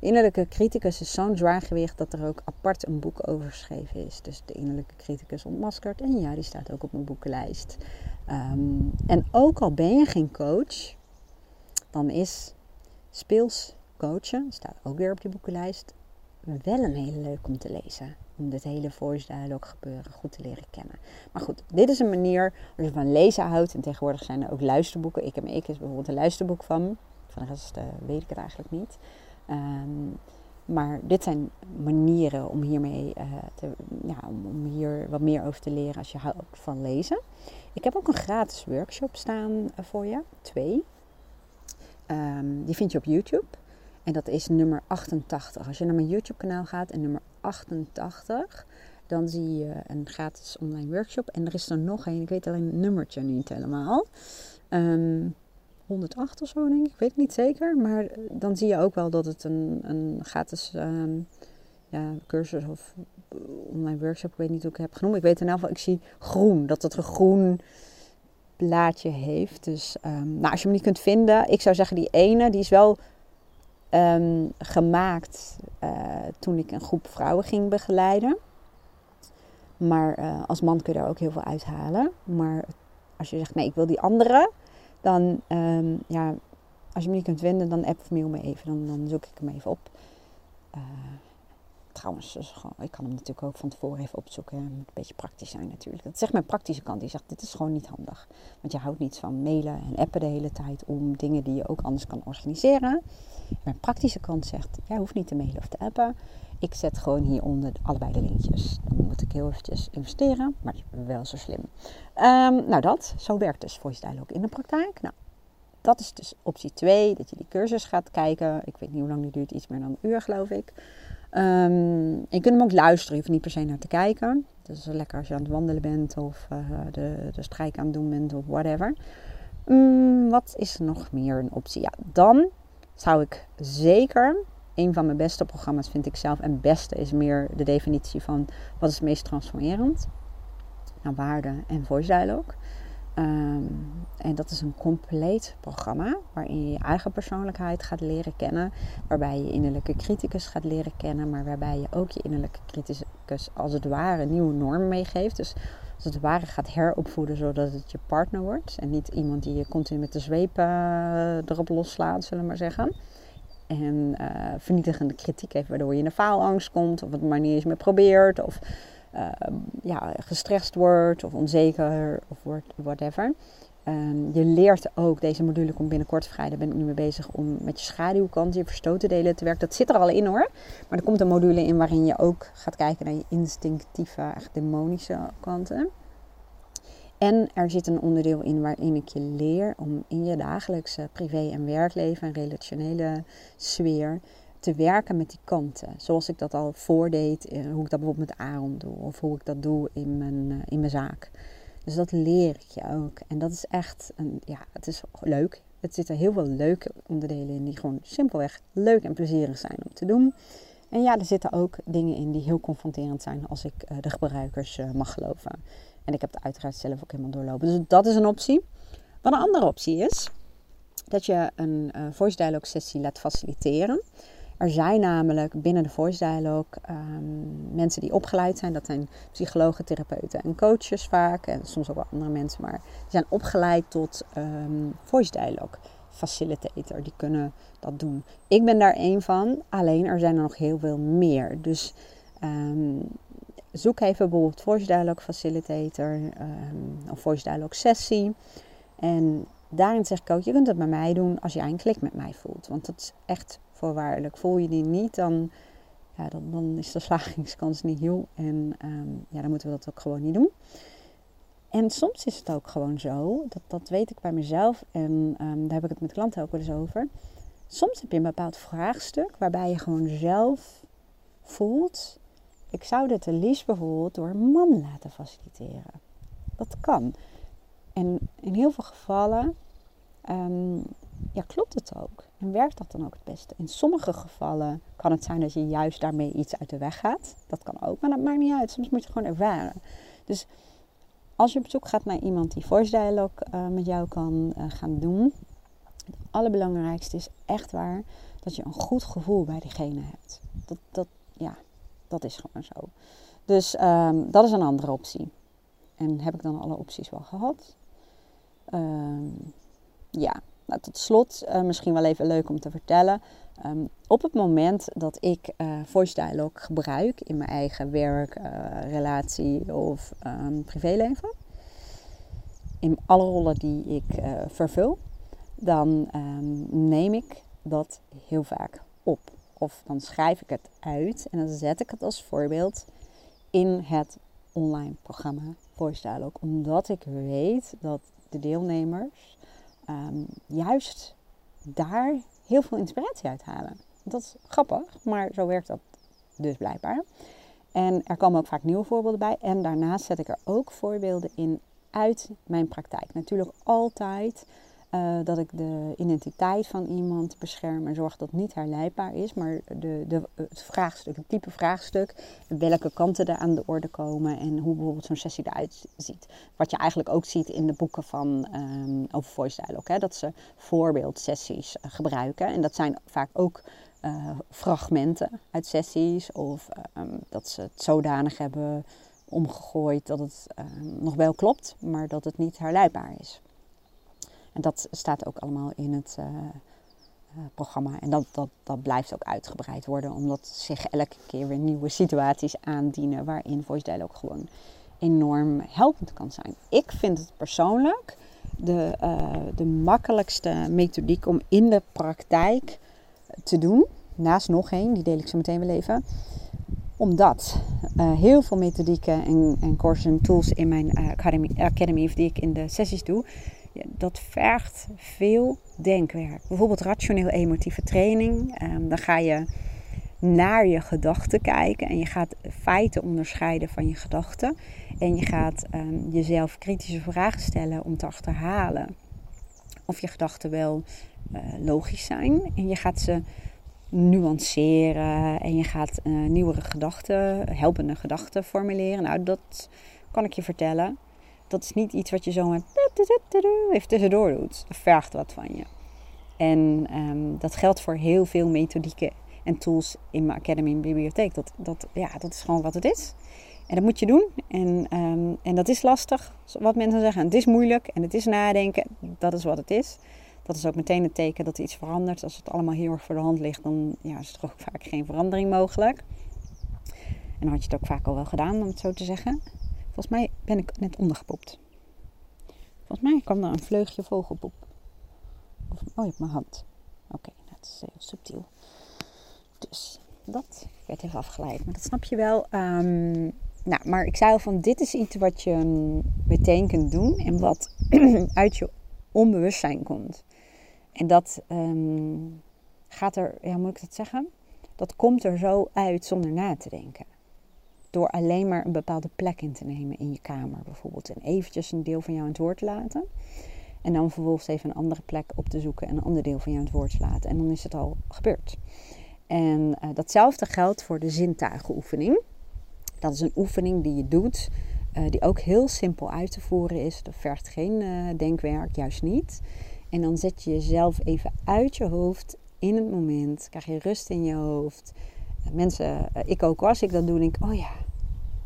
Innerlijke criticus is zo'n zwaargewicht dat er ook apart een boek over geschreven is. Dus de innerlijke criticus ontmaskerd. En ja, die staat ook op mijn boekenlijst. Ehm, en ook al ben je geen coach, dan is speels coachen, staat ook weer op die boekenlijst, wel een hele leuk om te lezen. Om dit hele voice dialogue gebeuren goed te leren kennen. Maar goed, dit is een manier als je van lezen houdt. En tegenwoordig zijn er ook luisterboeken. Ik en ik is bijvoorbeeld een luisterboek van. Van de rest uh, weet ik het eigenlijk niet. Um, maar dit zijn manieren om hiermee uh, te, ja, om hier wat meer over te leren als je houdt van lezen. Ik heb ook een gratis workshop staan uh, voor je, twee. Um, die vind je op YouTube. En dat is nummer 88. Als je naar mijn YouTube kanaal gaat en nummer 88, dan zie je een gratis online workshop. En er is er nog een, ik weet alleen het nummertje niet helemaal. Um, 108 of zo denk ik, ik weet het niet zeker. Maar eh, dan zie je ook wel dat het een, een gratis um, ja, cursus of online workshop, ik weet niet hoe ik het heb genoemd. Ik weet in ieder geval, ik zie groen, dat het een groen plaatje heeft. Dus um, nou, als je hem niet kunt vinden, ik zou zeggen die ene, die is wel um, gemaakt uh, toen ik een groep vrouwen ging begeleiden. Maar als man kun je daar ook heel veel uithalen. Maar als je zegt, nee, ik wil die andere, dan, um, ja, als je me niet kunt vinden, dan app of mail me even. Dan, dan zoek ik hem even op. Uh, dus gewoon, ik kan hem natuurlijk ook van tevoren even opzoeken. Het moet een beetje praktisch zijn natuurlijk. Dat zegt mijn praktische kant. Die zegt, dit is gewoon niet handig. Want je houdt niet van mailen en appen de hele tijd om dingen die je ook anders kan organiseren. Mijn praktische kant zegt, jij hoeft niet te mailen of te appen. Ik zet gewoon hieronder allebei de linkjes. Dan moet ik heel eventjes investeren, maar wel zo slim. Um, nou dat, zo werkt dus Voice Dialogue in de praktijk. Nou, dat is dus optie 2, dat je die cursus gaat kijken. Ik weet niet hoe lang die duurt, iets meer dan een uur geloof ik. Um, je kunt hem ook luisteren, je hoeft niet per se naar te kijken. Is lekker als je aan het wandelen bent of uh, de, de strijk aan het doen bent of whatever. Um, wat is nog meer een optie? Ja, dan zou ik zeker een van mijn beste programma's vind ik zelf. En beste is meer de definitie van wat is het meest transformerend. Nou, waarde en voice dialogue. Um, en dat is een compleet programma waarin je je eigen persoonlijkheid gaat leren kennen. Waarbij je innerlijke criticus gaat leren kennen. Maar waarbij je ook je innerlijke criticus als het ware nieuwe normen meegeeft. Dus als het ware gaat heropvoeden zodat het je partner wordt. En niet iemand die je continu met de zweep uh, erop loslaat, zullen we maar zeggen. En uh, vernietigende kritiek heeft waardoor je in de faalangst komt. Of het maar niet eens meer probeert. Of uh, ja, gestrest wordt of onzeker of whatever. Um, je leert ook, deze module komt binnenkort vrij, daar ben ik nu mee bezig om met je schaduwkant, je verstoten delen te werken. Dat zit er al in hoor. Maar er komt een module in waarin je ook gaat kijken naar je instinctieve, echt demonische kanten. En er zit een onderdeel in waarin ik je leer om in je dagelijkse privé- en werkleven en relationele sfeer te werken met die kanten. Zoals ik dat al voordeed, eh, hoe ik dat bijvoorbeeld met Aaron doe. Of hoe ik dat doe in mijn, eh, in mijn zaak. Dus dat leer ik je ook. En dat is echt, een, ja, het is leuk. Het zitten heel veel leuke onderdelen in die gewoon simpelweg leuk en plezierig zijn om te doen. En ja, er zitten ook dingen in die heel confronterend zijn als ik uh, de gebruikers mag geloven. En ik heb het uiteraard zelf ook helemaal doorlopen. Dus dat is een optie. Wat een andere optie is, dat je een voice dialogue sessie laat faciliteren. Er zijn namelijk binnen de Voice Dialogue um, mensen die opgeleid zijn. Dat zijn psychologen, therapeuten en coaches vaak. En soms ook wel andere mensen. Maar die zijn opgeleid tot um, Voice Dialogue facilitator. Die kunnen dat doen. Ik ben daar één van. Alleen er zijn er nog heel veel meer. Dus um, zoek even bijvoorbeeld Voice Dialogue Facilitator. of Voice Dialogue Sessie. En daarin zeg ik ook, je kunt het bij mij doen als jij een klik met mij voelt. Want dat is echt voorwaardelijk. Voel je die niet, dan, ja, dan, dan is de slagingskans niet heel. En um, ja, dan moeten we dat ook gewoon niet doen. En soms is het ook gewoon zo, dat, dat weet ik bij mezelf en um, daar heb ik het met klanten ook wel eens over. Soms heb je een bepaald vraagstuk waarbij je gewoon zelf voelt, ik zou dit liefst bijvoorbeeld door een man laten faciliteren. Dat kan. En in heel veel gevallen um, ja, klopt het ook. En werkt dat dan ook het beste? In sommige gevallen kan het zijn dat je juist daarmee iets uit de weg gaat. Dat kan ook, maar dat maakt niet uit. Soms moet je gewoon ervaren. Dus als je op zoek gaat naar iemand die voice dialogue uh, met jou kan uh, gaan doen. allerbelangrijkste is echt waar dat je een goed gevoel bij diegene hebt. Dat, dat, ja, dat is gewoon zo. Dus ehm, dat is een andere optie. En heb ik dan alle opties wel gehad? Ehm, ja, nou, tot slot uh, misschien wel even leuk om te vertellen. Ehm, op het moment dat ik uh, voice dialogue gebruik in mijn eigen werk, uh, relatie of privéleven, in alle rollen die ik vervul, dan neem ik dat heel vaak op. Of dan schrijf ik het uit en dan zet ik het als voorbeeld in het online programma Voice Dialogue. Omdat ik weet dat de deelnemers um, juist daar heel veel inspiratie uit halen. Dat is grappig, maar zo werkt dat dus blijkbaar. En er komen ook vaak nieuwe voorbeelden bij. En daarnaast zet ik er ook voorbeelden in uit mijn praktijk. Natuurlijk altijd uh, dat ik de identiteit van iemand bescherm en zorg dat niet herleidbaar is. Maar de, de, het vraagstuk, het type vraagstuk, welke kanten er aan de orde komen en hoe bijvoorbeeld zo'n sessie eruit ziet. Wat je eigenlijk ook ziet in de boeken van um, over voice dialogue. Hè, dat ze voorbeeldsessies uh, gebruiken. En dat zijn vaak ook uh, fragmenten uit sessies. Of um, dat ze het zodanig hebben omgegooid dat het um, nog wel klopt, maar dat het niet herleidbaar is. En dat staat ook allemaal in het uh, uh, programma. En dat, dat, dat blijft ook uitgebreid worden, omdat zich elke keer weer nieuwe situaties aandienen waarin voice dialogue gewoon enorm helpend kan zijn. Ik vind het persoonlijk de, uh, de makkelijkste methodiek om in de praktijk te doen. Naast nog één, die deel ik zo meteen wel even omdat uh, heel veel methodieken en, en courses en tools in mijn academy, academy, of die ik in de sessies doe, dat vergt veel denkwerk. Bijvoorbeeld rationeel-emotieve training. Um, dan ga je naar je gedachten kijken en je gaat feiten onderscheiden van je gedachten. En je gaat um, jezelf kritische vragen stellen om te achterhalen of je gedachten wel uh, logisch zijn. En je gaat ze nuanceren en je gaat uh, nieuwere gedachten, helpende gedachten formuleren. Nou, dat kan ik je vertellen dat is niet iets wat je zomaar even tussendoor doet. Dat vergt wat van je. En um, dat geldt voor heel veel methodieken en tools in mijn Academy en bibliotheek. Dat, dat, ja, dat is gewoon wat het is. En dat moet je doen. En, um, en dat is lastig, wat mensen zeggen. Het is moeilijk en het is nadenken. Dat is wat het is. Dat is ook meteen het teken dat er iets verandert. Als het allemaal heel erg voor de hand ligt, dan ja, is er ook vaak geen verandering mogelijk. En dan had je het ook vaak al wel gedaan, om het zo te zeggen. Volgens mij ben ik net ondergepopt. Volgens mij kwam er een vleugje vogelpoep. Of, oh, je hebt mijn hand. Oké, okay, dat is heel subtiel. Dus dat werd even afgeleid. Maar dat snap je wel. Um, nou, maar ik zei al van dit is iets wat je meteen kunt doen. En wat uit je onbewustzijn komt. En dat um, gaat er, ja, moet ik dat zeggen? Dat komt er zo uit zonder na te denken. Door alleen maar een bepaalde plek in te nemen in je kamer bijvoorbeeld. En eventjes een deel van jou aan het woord te laten. En dan vervolgens even een andere plek op te zoeken en een ander deel van jou aan het woord te laten. En dan is het al gebeurd. En uh, datzelfde geldt voor de zintuigenoefening. Dat is een oefening die je doet, uh, die ook heel simpel uit te voeren is. Dat vergt geen uh, denkwerk, juist niet. En dan zet je jezelf even uit je hoofd in het moment. Krijg je rust in je hoofd mensen, eh, ik ook als ik dat doe, denk ik, oh ja,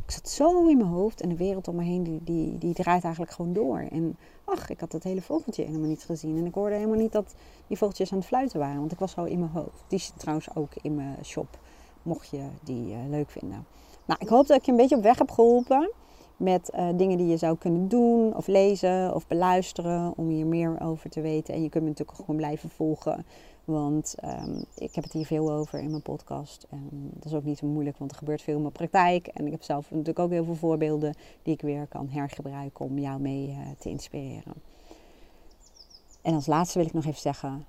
ik zat zo in mijn hoofd en de wereld om me heen, die, die, die draait eigenlijk gewoon door. En ach, ik had dat hele vogeltje helemaal niet gezien. En ik hoorde helemaal niet dat die vogeltjes aan het fluiten waren, want ik was zo in mijn hoofd. Die zit trouwens ook in mijn shop, mocht je die uh, leuk vinden. Nou, ik hoop dat ik je een beetje op weg heb geholpen met uh, dingen die je zou kunnen doen of lezen of beluisteren om hier meer over te weten. En je kunt me natuurlijk gewoon blijven volgen want um, ik heb het hier veel over in mijn podcast. En dat is ook niet zo moeilijk, want er gebeurt veel in mijn praktijk. En ik heb zelf natuurlijk ook heel veel voorbeelden die ik weer kan hergebruiken om jou mee uh, te inspireren. En als laatste wil ik nog even zeggen,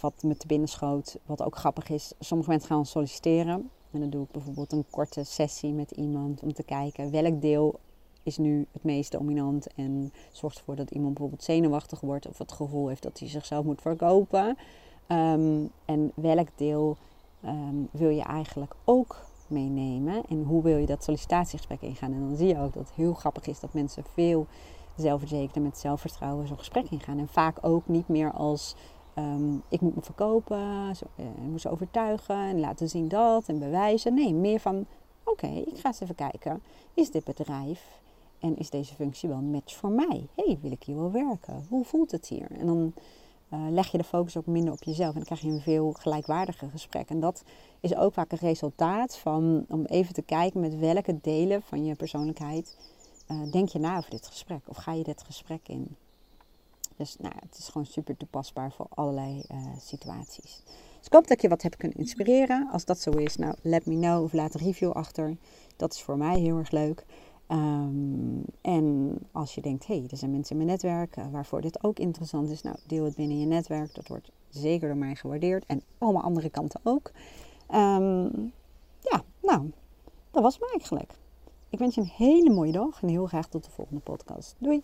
wat me te binnen schoot, wat ook grappig is. Sommige mensen gaan solliciteren. En dan doe ik bijvoorbeeld een korte sessie met iemand om te kijken welk deel is nu het meest dominant en zorgt ervoor dat iemand bijvoorbeeld zenuwachtig wordt of het gevoel heeft dat hij zichzelf moet verkopen. Um, en welk deel um, wil je eigenlijk ook meenemen? En hoe wil je dat sollicitatiegesprek ingaan? En dan zie je ook dat het heel grappig is dat mensen veel zelfverzekerd met zelfvertrouwen zo'n gesprek ingaan. En vaak ook niet meer als ehm, ik moet me verkopen, zo, uh, ik moet ze overtuigen en laten zien dat en bewijzen. Nee, meer van, oké, ik ga eens even kijken. Is dit bedrijf en is deze functie wel een match voor mij? hey, wil ik hier wel werken? Hoe voelt het hier? En dan uh, leg je de focus ook minder op jezelf. En dan krijg je een veel gelijkwaardiger gesprek. En dat is ook vaak een resultaat van om even te kijken met welke delen van je persoonlijkheid uh, denk je na over dit gesprek. Of ga je dit gesprek in. Dus nou, het is gewoon super toepasbaar voor allerlei uh, situaties. Dus ik hoop dat je wat hebt kunnen inspireren. Als dat zo is, nou, let me know of laat een review achter. Dat is voor mij heel erg leuk. Um, en als je denkt, hé, hey, er zijn mensen in mijn netwerk uh, waarvoor dit ook interessant is, nou, deel het binnen je netwerk. Dat wordt zeker door mij gewaardeerd en allemaal andere kanten ook. Um, ja, nou, dat was me eigenlijk. Ik wens je een hele mooie dag en heel graag tot de volgende podcast. Doei!